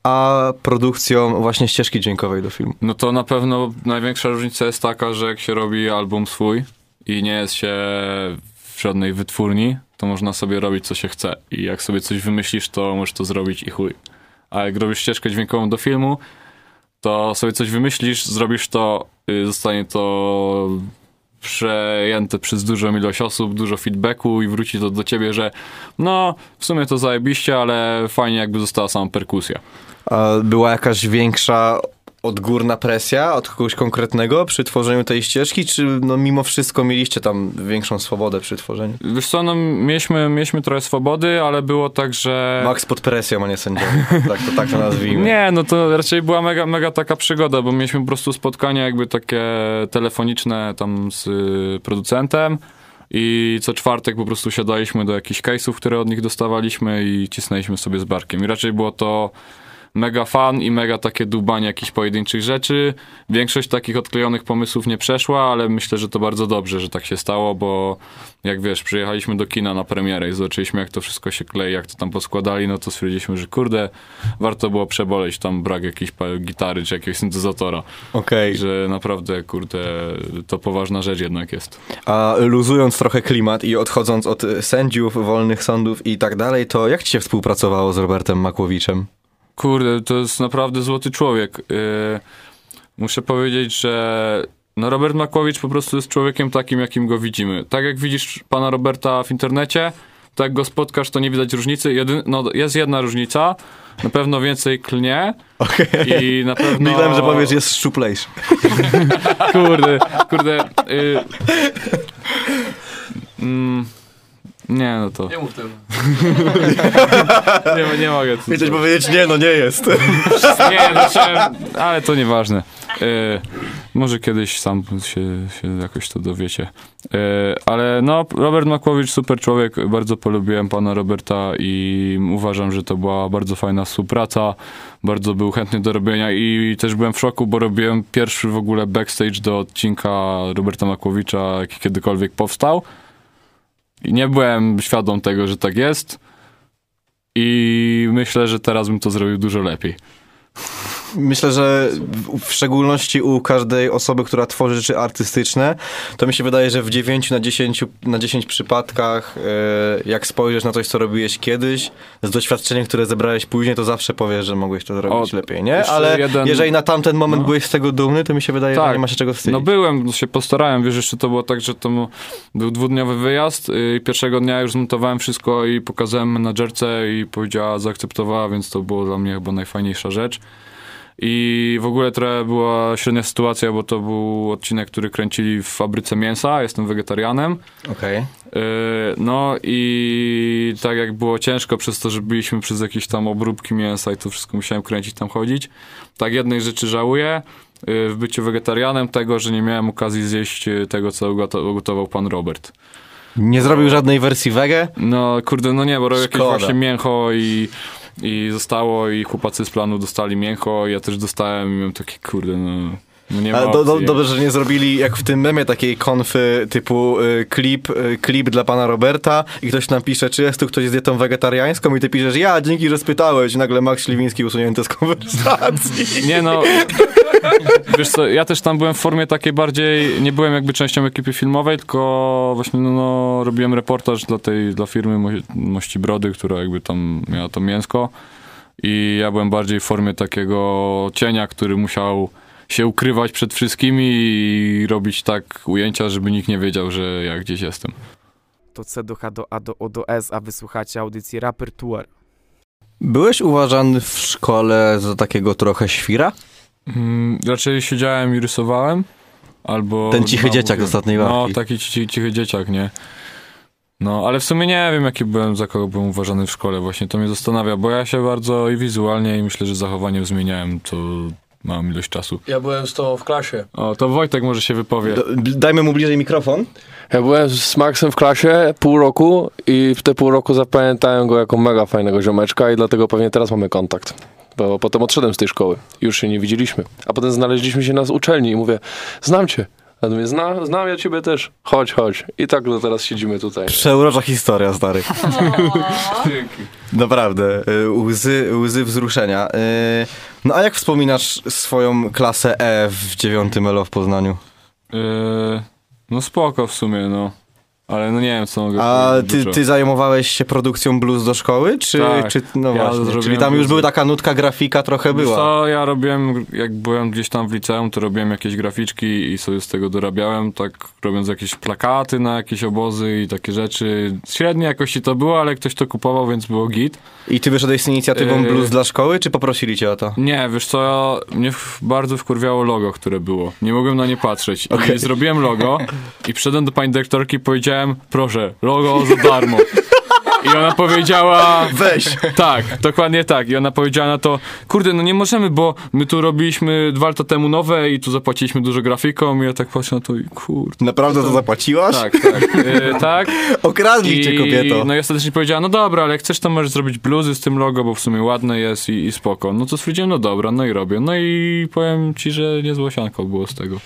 a produkcją właśnie ścieżki dźwiękowej do filmu? No to na pewno największa różnica jest taka, że jak się robi album swój i nie jest się w żadnej wytwórni, to można sobie robić co się chce. I jak sobie coś wymyślisz, to możesz to zrobić i chuj. A jak robisz ścieżkę dźwiękową do filmu, to sobie coś wymyślisz, zrobisz to, y, zostanie to przejęte przez dużą ilość osób, dużo feedbacku i wróci to do ciebie, że no, w sumie to zajebiście, ale fajnie jakby została sama perkusja. Była jakaś większa odgórna presja od kogoś konkretnego przy tworzeniu tej ścieżki, czy no mimo wszystko mieliście tam większą swobodę przy tworzeniu? Wiesz co, no mieliśmy, mieliśmy trochę swobody, ale było tak, że... Max pod presją, a nie sędziowie. Tak to, tak to nazwijmy. Nie, no to raczej była mega, mega taka przygoda, bo mieliśmy po prostu spotkania jakby takie telefoniczne tam z y, producentem i co czwartek po prostu siadaliśmy do jakichś case'ów, które od nich dostawaliśmy i cisnęliśmy sobie z barkiem. I raczej było to mega fan i mega takie dubanie jakichś pojedynczych rzeczy. Większość takich odklejonych pomysłów nie przeszła, ale myślę, że to bardzo dobrze, że tak się stało, bo jak wiesz, przyjechaliśmy do kina na premierę i zobaczyliśmy, jak to wszystko się klei, jak to tam poskładali, no to stwierdziliśmy, że kurde, warto było przeboleć tam brak jakiejś gitary czy jakiegoś syntezatora. Okej. Że naprawdę, kurde, to poważna rzecz jednak jest. A luzując trochę klimat i odchodząc od sędziów, wolnych sądów i tak dalej, to jak ci się współpracowało z Robertem Makłowiczem? Kurde, to jest naprawdę złoty człowiek. Yy, muszę powiedzieć, że no Robert Makłowicz po prostu jest człowiekiem takim, jakim go widzimy. Tak jak widzisz pana Roberta w internecie, tak jak go spotkasz, to nie widać różnicy. Jedyn, no, jest jedna różnica, na pewno więcej klnie i na pewno... Myślałem, że powiesz, jest szczuplejszy. [LAUGHS] Kurde, kurde. Y... Mm, nie, no to. Nie mów tego. [LAUGHS] Nie, nie mogę. To, Chciałeś powiedzieć, nie, no nie jest. [LAUGHS] Nie, no chciałem, ale to nieważne. Y, może kiedyś sam się, się jakoś to dowiecie. Y, ale no, Robert Makłowicz, super człowiek. Bardzo polubiłem pana Roberta i uważam, że to była bardzo fajna współpraca. Bardzo był chętny do robienia i też byłem w szoku, bo robiłem pierwszy w ogóle backstage do odcinka Roberta Makłowicza, jaki kiedykolwiek powstał. I nie byłem świadom tego, że tak jest. I myślę, że teraz bym to zrobił dużo lepiej. Myślę, że w, szczególności u każdej osoby, która tworzy rzeczy artystyczne, to mi się wydaje, że w 9 na 10, na 10 przypadkach, e, jak spojrzysz na coś, co robiłeś kiedyś, z doświadczeniem, które zebrałeś później, to zawsze powiesz, że mogłeś to zrobić O, lepiej, nie? Ale jeden- jeżeli na tamten moment no. byłeś z tego dumny, to mi się wydaje, że Tak. nie ma się czego wstydzić. No byłem, się postarałem, wiesz, jeszcze to było tak, że to był dwudniowy wyjazd y, i pierwszego dnia już zmontowałem wszystko i pokazałem menadżerce i powiedziała, zaakceptowała, więc to było dla mnie chyba najfajniejsza rzecz. I w ogóle trochę była średnia sytuacja, bo to był odcinek, który kręcili w fabryce mięsa, jestem wegetarianem. Okej. Yy, No i tak jak było ciężko przez to, że byliśmy przez jakieś tam obróbki mięsa i to wszystko musiałem kręcić, tam chodzić, tak jednej rzeczy żałuję yy, w byciu wegetarianem, tego, że nie miałem okazji zjeść yy, tego, co ugoto- ugotował pan Robert. Nie zrobił żadnej wersji wege? No kurde, no nie, bo robił jakieś właśnie mięcho i, i zostało i chłopacy z planu dostali mięcho, ja też dostałem i miałem takie kurde, no... No nie Ale do, do, dobrze, że nie zrobili jak w tym memie takiej konfy typu y, klip, y, klip dla pana Roberta i ktoś nam pisze, czy jest tu ktoś z dietą wegetariańską i ty piszesz, ja, dzięki, że spytałeś. I nagle Max Śliwiński usunięty z konwersacji. Nie no, wiesz co, ja też tam byłem w formie takiej bardziej, nie byłem jakby częścią ekipy filmowej, tylko właśnie no, no robiłem reportaż dla tej, dla firmy Mo- Mości Brody, która jakby tam miała to mięsko i ja byłem bardziej w formie takiego cienia, który musiał się ukrywać przed wszystkimi i robić tak ujęcia, żeby nikt nie wiedział, że ja gdzieś jestem. To C do H do A do O do S, a wysłuchacie audycji Repertuar. Byłeś uważany w szkole za takiego trochę świra? Mm, raczej siedziałem i rysowałem, albo... Ten cichy no, dzieciak z ostatniej No, ławki. taki ci, cichy dzieciak, nie? No, ale w sumie nie wiem, jaki byłem, za kogo byłem uważany w szkole. Właśnie to mnie zastanawia, bo ja się bardzo i wizualnie, i myślę, że zachowaniem zmieniałem, to mam ilość czasu. Ja byłem z tobą w klasie. O, to Wojtek może się wypowie. Do, dajmy mu bliżej mikrofon. Ja byłem z Maxem w klasie pół roku i w te pół roku zapamiętałem go jako mega fajnego ziomeczka i dlatego pewnie teraz mamy kontakt. Bo potem odszedłem z tej szkoły. Już się nie widzieliśmy. A potem znaleźliśmy się na uczelni i mówię, znam cię. A on mówię, Zna, znam ja ciebie też. Chodź, chodź. I tak do teraz siedzimy tutaj. Przeurocza historia, stary. Naprawdę, y, łzy, łzy wzruszenia. Y, No a jak wspominasz swoją klasę E w dziewiątym ELO w Poznaniu? Yy, no spoko w sumie, no. Ale no nie wiem, co mogę A ty, ty zajmowałeś się produkcją blues do szkoły? Czy, Tak, czy no ja właśnie, czyli tam już była taka nutka grafika trochę była. Co, ja robiłem, jak byłem gdzieś tam w liceum, to robiłem jakieś graficzki i sobie z tego dorabiałem, tak robiąc jakieś plakaty na jakieś obozy i takie rzeczy. Średniej jakości to było, ale ktoś to kupował, więc było git. I ty wyszedłeś z inicjatywą Yy. blues dla szkoły, czy poprosili cię o to? Nie, wiesz co, mnie bardzo wkurwiało logo, które było. Nie mogłem na nie patrzeć. I Okej. zrobiłem logo i przyszedłem do pani dyrektorki i powiedziałem, proszę, logo za darmo. [LAUGHS] I ona powiedziała... Weź. Tak, dokładnie tak. I ona powiedziała na to, kurde, no nie możemy, bo my tu robiliśmy dwa lata temu nowe i tu zapłaciliśmy dużo grafikom i ja tak patrzę na to i kurde. Naprawdę to zapłaciłaś? Tak, tak, e, tak. [LAUGHS] Okradli cię, kobieto. No i ostatecznie powiedziała, no dobra, ale jak chcesz, to możesz zrobić bluzy z tym logo, bo w sumie ładne jest i, i spoko. No to stwierdziłem, no dobra, no i robię. No i powiem ci, że niezłe sianko było z tego.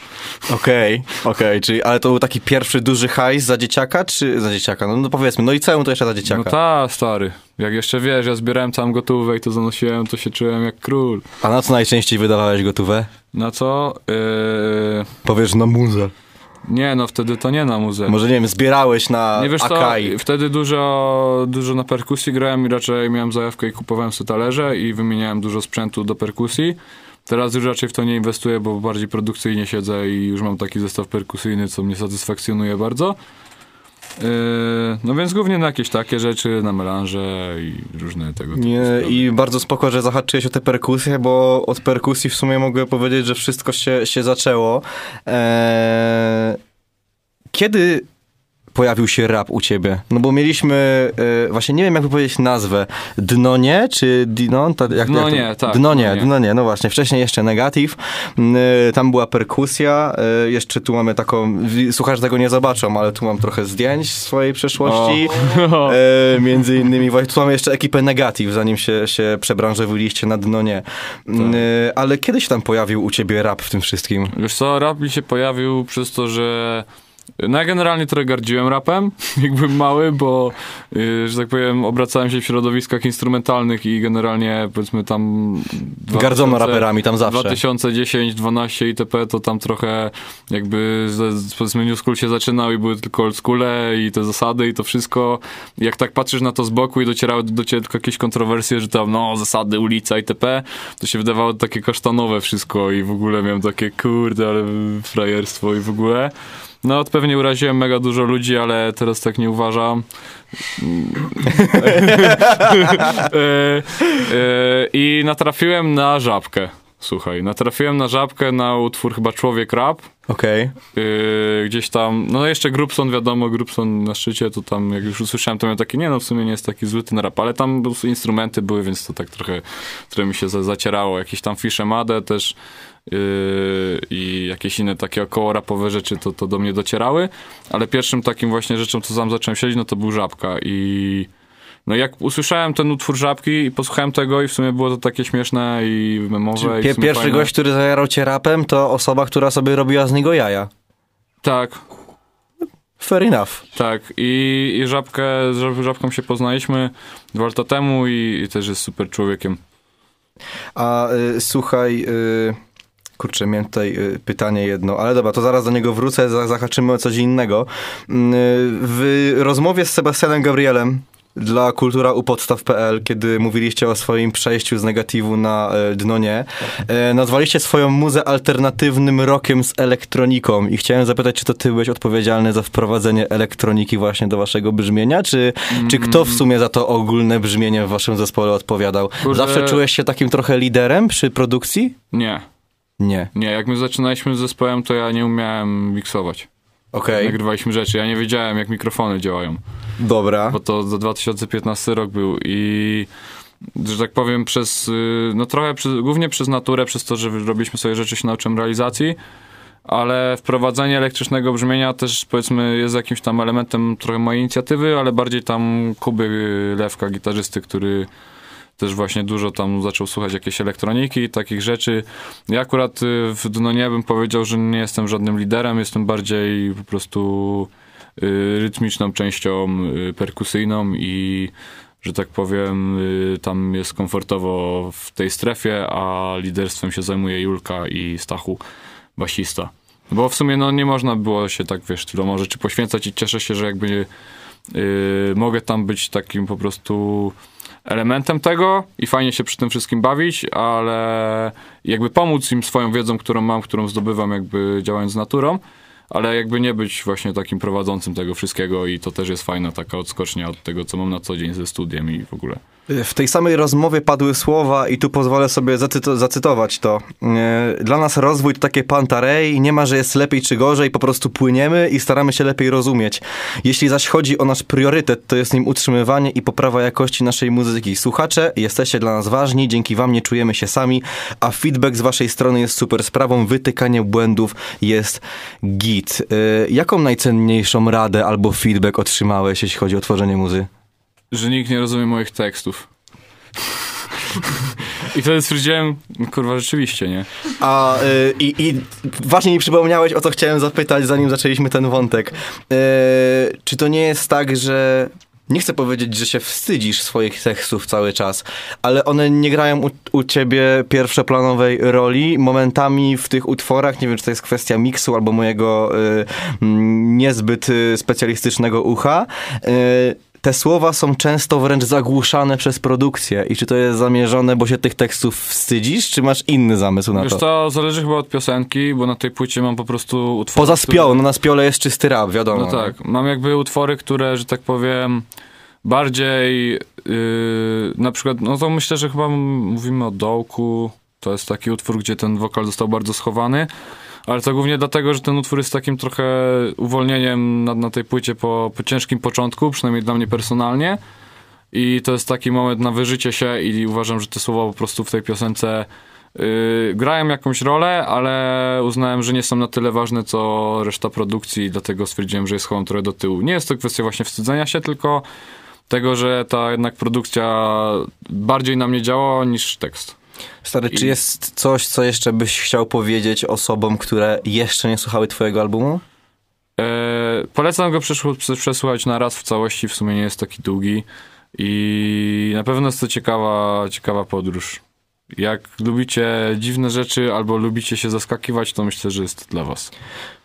Okej, okej, czyli, ale to był taki pierwszy duży hajs za dzieciaka, czy za dzieciaka? No, no powiedzmy, no i całą to jeszcze za dzieciaka. No ta, stary. Jak jeszcze wiesz, ja zbierałem całą gotówkę i to zanosiłem, to się czułem jak król. A na co najczęściej wydawałeś gotówę? Na co? Yy... Powiesz na muzę. Nie, no wtedy to nie na muzeum. Może nie wiem, zbierałeś na Nie wiesz co, Akai. wtedy dużo, dużo na perkusji grałem i raczej miałem zajawkę i kupowałem sobie talerze i wymieniałem dużo sprzętu do perkusji. Teraz już raczej w to nie inwestuję, bo bardziej produkcyjnie siedzę i już mam taki zestaw perkusyjny, co mnie satysfakcjonuje bardzo. Yy, no więc głównie na jakieś takie rzeczy, na melanże i różne tego typu Nie, sprawy. I bardzo spoko, że zahaczyłeś o te perkusje, bo od perkusji w sumie mogę powiedzieć, że wszystko się, się zaczęło. Eee, kiedy pojawił się rap u ciebie? No bo mieliśmy, e, właśnie nie wiem jakby powiedzieć nazwę, Dnonie czy Dinon? Ta, jak, Dnonie, jak to? tak, Dnonie, Dnonie. Dnonie, no właśnie. Wcześniej jeszcze Negative, Mm, e, tam była perkusja, e, jeszcze tu mamy taką, słuchacze tego nie zobaczą, ale tu mam trochę zdjęć z swojej przeszłości. Między innymi, właśnie tu mamy jeszcze ekipę Negative, zanim się, się przebranżowiliście na Dnonie. Mm, e, ale kiedy się tam pojawił u ciebie rap w tym wszystkim? Wiesz co, rap mi się pojawił przez to, że no ja generalnie trochę gardziłem rapem, [LAUGHS] jak byłem mały, bo, yy, że tak powiem, obracałem się w środowiskach instrumentalnych i generalnie, powiedzmy tam... Gardzono 2000 raperami tam zawsze. 2010, 12 itp. to tam trochę jakby z- powiedzmy New School się zaczynał i były tylko old schoole i te zasady i to wszystko. Jak tak patrzysz na to z boku i docierały do ciebie tylko jakieś kontrowersje, że tam no zasady, ulica itp. to się wydawało takie kasztanowe wszystko i w ogóle miałem takie kurde, ale frajerstwo i w ogóle. No, pewnie uraziłem mega dużo ludzi, ale teraz tak nie uważam. [LAUGHS] E, e, I natrafiłem na żabkę. Słuchaj, natrafiłem na żabkę na utwór chyba Człowiek Rap. Okej. Yy, gdzieś tam, no jeszcze Grubson, wiadomo, Grubson na szczycie, to tam jak już usłyszałem, to miałem takie, nie no, w sumie nie jest taki zły ten rap, ale tam instrumenty były, więc to tak trochę, które mi się za, zacierało. Jakieś tam Fisze Made też yy, i jakieś inne takie około rapowe rzeczy to, to do mnie docierały, ale pierwszym takim właśnie rzeczą, co sam zacząłem siedzieć, no to był Żabka i no jak usłyszałem ten utwór Żabki i posłuchałem tego i w sumie było to takie śmieszne i memowe. Pie- pierwszy fajne. gość, który zajarał cię rapem, to osoba, która sobie robiła z niego jaja. Tak, Fair enough. Tak, i, i żabkę, z żab- żabką się poznaliśmy dwa lata temu i, i też jest super człowiekiem. A y, słuchaj, y, kurczę, miałem tutaj y, pytanie jedno, ale dobra, to zaraz do niego wrócę, za, zahaczymy o coś innego. Y, w rozmowie z Sebastianem Gabrielem dla kultura u podstaw.pl, kiedy mówiliście o swoim przejściu z negatywu na e, dno nie, e, nazwaliście swoją muzę alternatywnym rokiem z elektroniką i chciałem zapytać, czy to ty byłeś odpowiedzialny za wprowadzenie elektroniki właśnie do waszego brzmienia, czy, czy kto w sumie za to ogólne brzmienie w waszym zespole odpowiadał? Kurde. Zawsze czułeś się takim trochę liderem przy produkcji? Nie, Nie. nie, jak my zaczynaliśmy z zespołem, to ja nie umiałem miksować. Okej, Nagrywaliśmy rzeczy, ja nie wiedziałem, jak mikrofony działają, dobra. bo to za 2015 rok był i że tak powiem przez, y, no trochę przez, głównie przez naturę, przez to, że robiliśmy sobie rzeczy, się nauczyłem realizacji, ale wprowadzenie elektrycznego brzmienia też powiedzmy jest jakimś tam elementem trochę mojej inicjatywy, ale bardziej tam Kuby Lewka, gitarzysty, który też właśnie dużo tam zaczął słuchać jakiejś elektroniki takich rzeczy. Ja akurat y, w Dnonie bym powiedział, że nie jestem żadnym liderem, jestem bardziej po prostu y, rytmiczną częścią y, perkusyjną i że tak powiem, tam jest komfortowo w tej strefie, a liderstwem się zajmuje Julka i Stachu, basista. Bo w sumie no, nie można było się tak, wiesz, tyloma rzeczy poświęcać i cieszę się, że jakby y, mogę tam być takim po prostu elementem tego i fajnie się przy tym wszystkim bawić, ale jakby pomóc im swoją wiedzą, którą mam, którą zdobywam jakby działając z naturą, ale jakby nie być właśnie takim prowadzącym tego wszystkiego i to też jest fajna taka odskocznia od tego, co mam na co dzień ze studiem i w ogóle. W tej samej rozmowie padły słowa i tu pozwolę sobie zacyto- zacytować to. Dla nas rozwój to takie pantarej, nie ma, że jest lepiej czy gorzej, po prostu płyniemy i staramy się lepiej rozumieć. Jeśli zaś chodzi o nasz priorytet, to jest nim utrzymywanie i poprawa jakości naszej muzyki. Słuchacze, jesteście dla nas ważni, dzięki wam nie czujemy się sami, a feedback z waszej strony jest super sprawą, wytykanie błędów jest git. E, Jaką najcenniejszą radę albo feedback otrzymałeś, jeśli chodzi o tworzenie muzy? Że nikt nie rozumie moich tekstów. I wtedy stwierdziłem, kurwa, rzeczywiście, nie? A y, i właśnie mi przypomniałeś, o co chciałem zapytać, zanim zaczęliśmy ten wątek. Y, czy to nie jest tak, że nie chcę powiedzieć, że się wstydzisz swoich tekstów cały czas, ale one nie grają u, u ciebie pierwszoplanowej roli. Momentami w tych utworach, nie wiem, czy to jest kwestia miksu albo mojego y, mm, niezbyt y, specjalistycznego ucha. Y, te słowa są często wręcz zagłuszane przez produkcję. I czy to jest zamierzone, bo się tych tekstów wstydzisz, czy masz inny zamysł na Wiesz, to? to zależy chyba od piosenki, bo na tej płycie mam po prostu utwory, Poza które- spią, no na spiole jest czysty rap, wiadomo. No tak, mam jakby utwory, które, że tak powiem, bardziej yy, na przykład, no to myślę, że chyba mówimy o Dołku, to jest taki utwór, gdzie ten wokal został bardzo schowany, ale to głównie dlatego, że ten utwór jest takim trochę uwolnieniem na, na tej płycie po, po ciężkim początku, przynajmniej dla mnie personalnie i to jest taki moment na wyżycie się i uważam, że te słowa po prostu w tej piosence Yy, grają jakąś rolę, ale uznałem, że nie są na tyle ważne, co reszta produkcji, dlatego stwierdziłem, że je schowam trochę do tyłu. Nie jest to kwestia właśnie wstydzenia się, tylko tego, że ta jednak produkcja bardziej na mnie działa niż tekst. Stary, czy I- jest coś, co jeszcze byś chciał powiedzieć osobom, które jeszcze nie słuchały twojego albumu? Yy, polecam go przesłuchać na raz w całości, w sumie nie jest taki długi i na pewno jest to ciekawa, ciekawa podróż. Jak lubicie dziwne rzeczy albo lubicie się zaskakiwać, to myślę, że jest to dla was.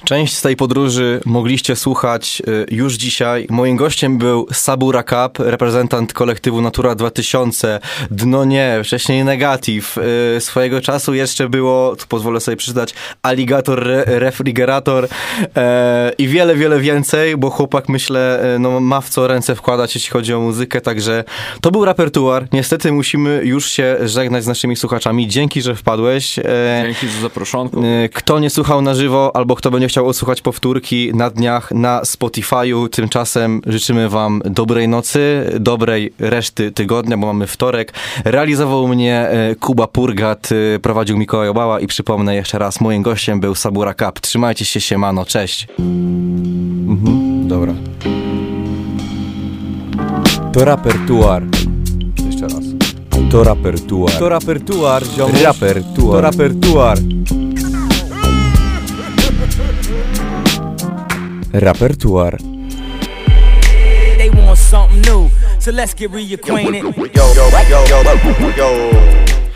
Część z tej podróży mogliście słuchać y, już dzisiaj. Moim gościem był Sabura Cup, reprezentant kolektywu Natura 2000. Dno nie, wcześniej Negative. Y, Swojego czasu jeszcze było, tu pozwolę sobie przeczytać, Alligator Re Refrigerator e, i wiele, wiele więcej, bo chłopak myślę, e, no, ma w co ręce wkładać, jeśli chodzi o muzykę, także to był repertuar. Niestety musimy już się żegnać z naszymi słuchaczami. Dzięki, że wpadłeś. E, Dzięki za zaproszonko. Y, Kto nie słuchał na żywo, albo kto będzie chciał odsłuchać powtórki na dniach na Spotify'u, tymczasem życzymy wam dobrej nocy, dobrej reszty tygodnia, bo mamy wtorek. Realizował mnie y, Kuba Purgat, y, prowadził Mikołaj Obała i przypomnę jeszcze raz, moim gościem był Sabura Cup. Trzymajcie się, siemano, cześć. Mhm, dobra. To rapertuar. Jeszcze raz. To rapertuar. To rapertuar, ziomuś. Rapertuar. To rapertuar. Rapertuar. They want something new, so let's get reacquainted. Yo, yo, yo, yo, yo.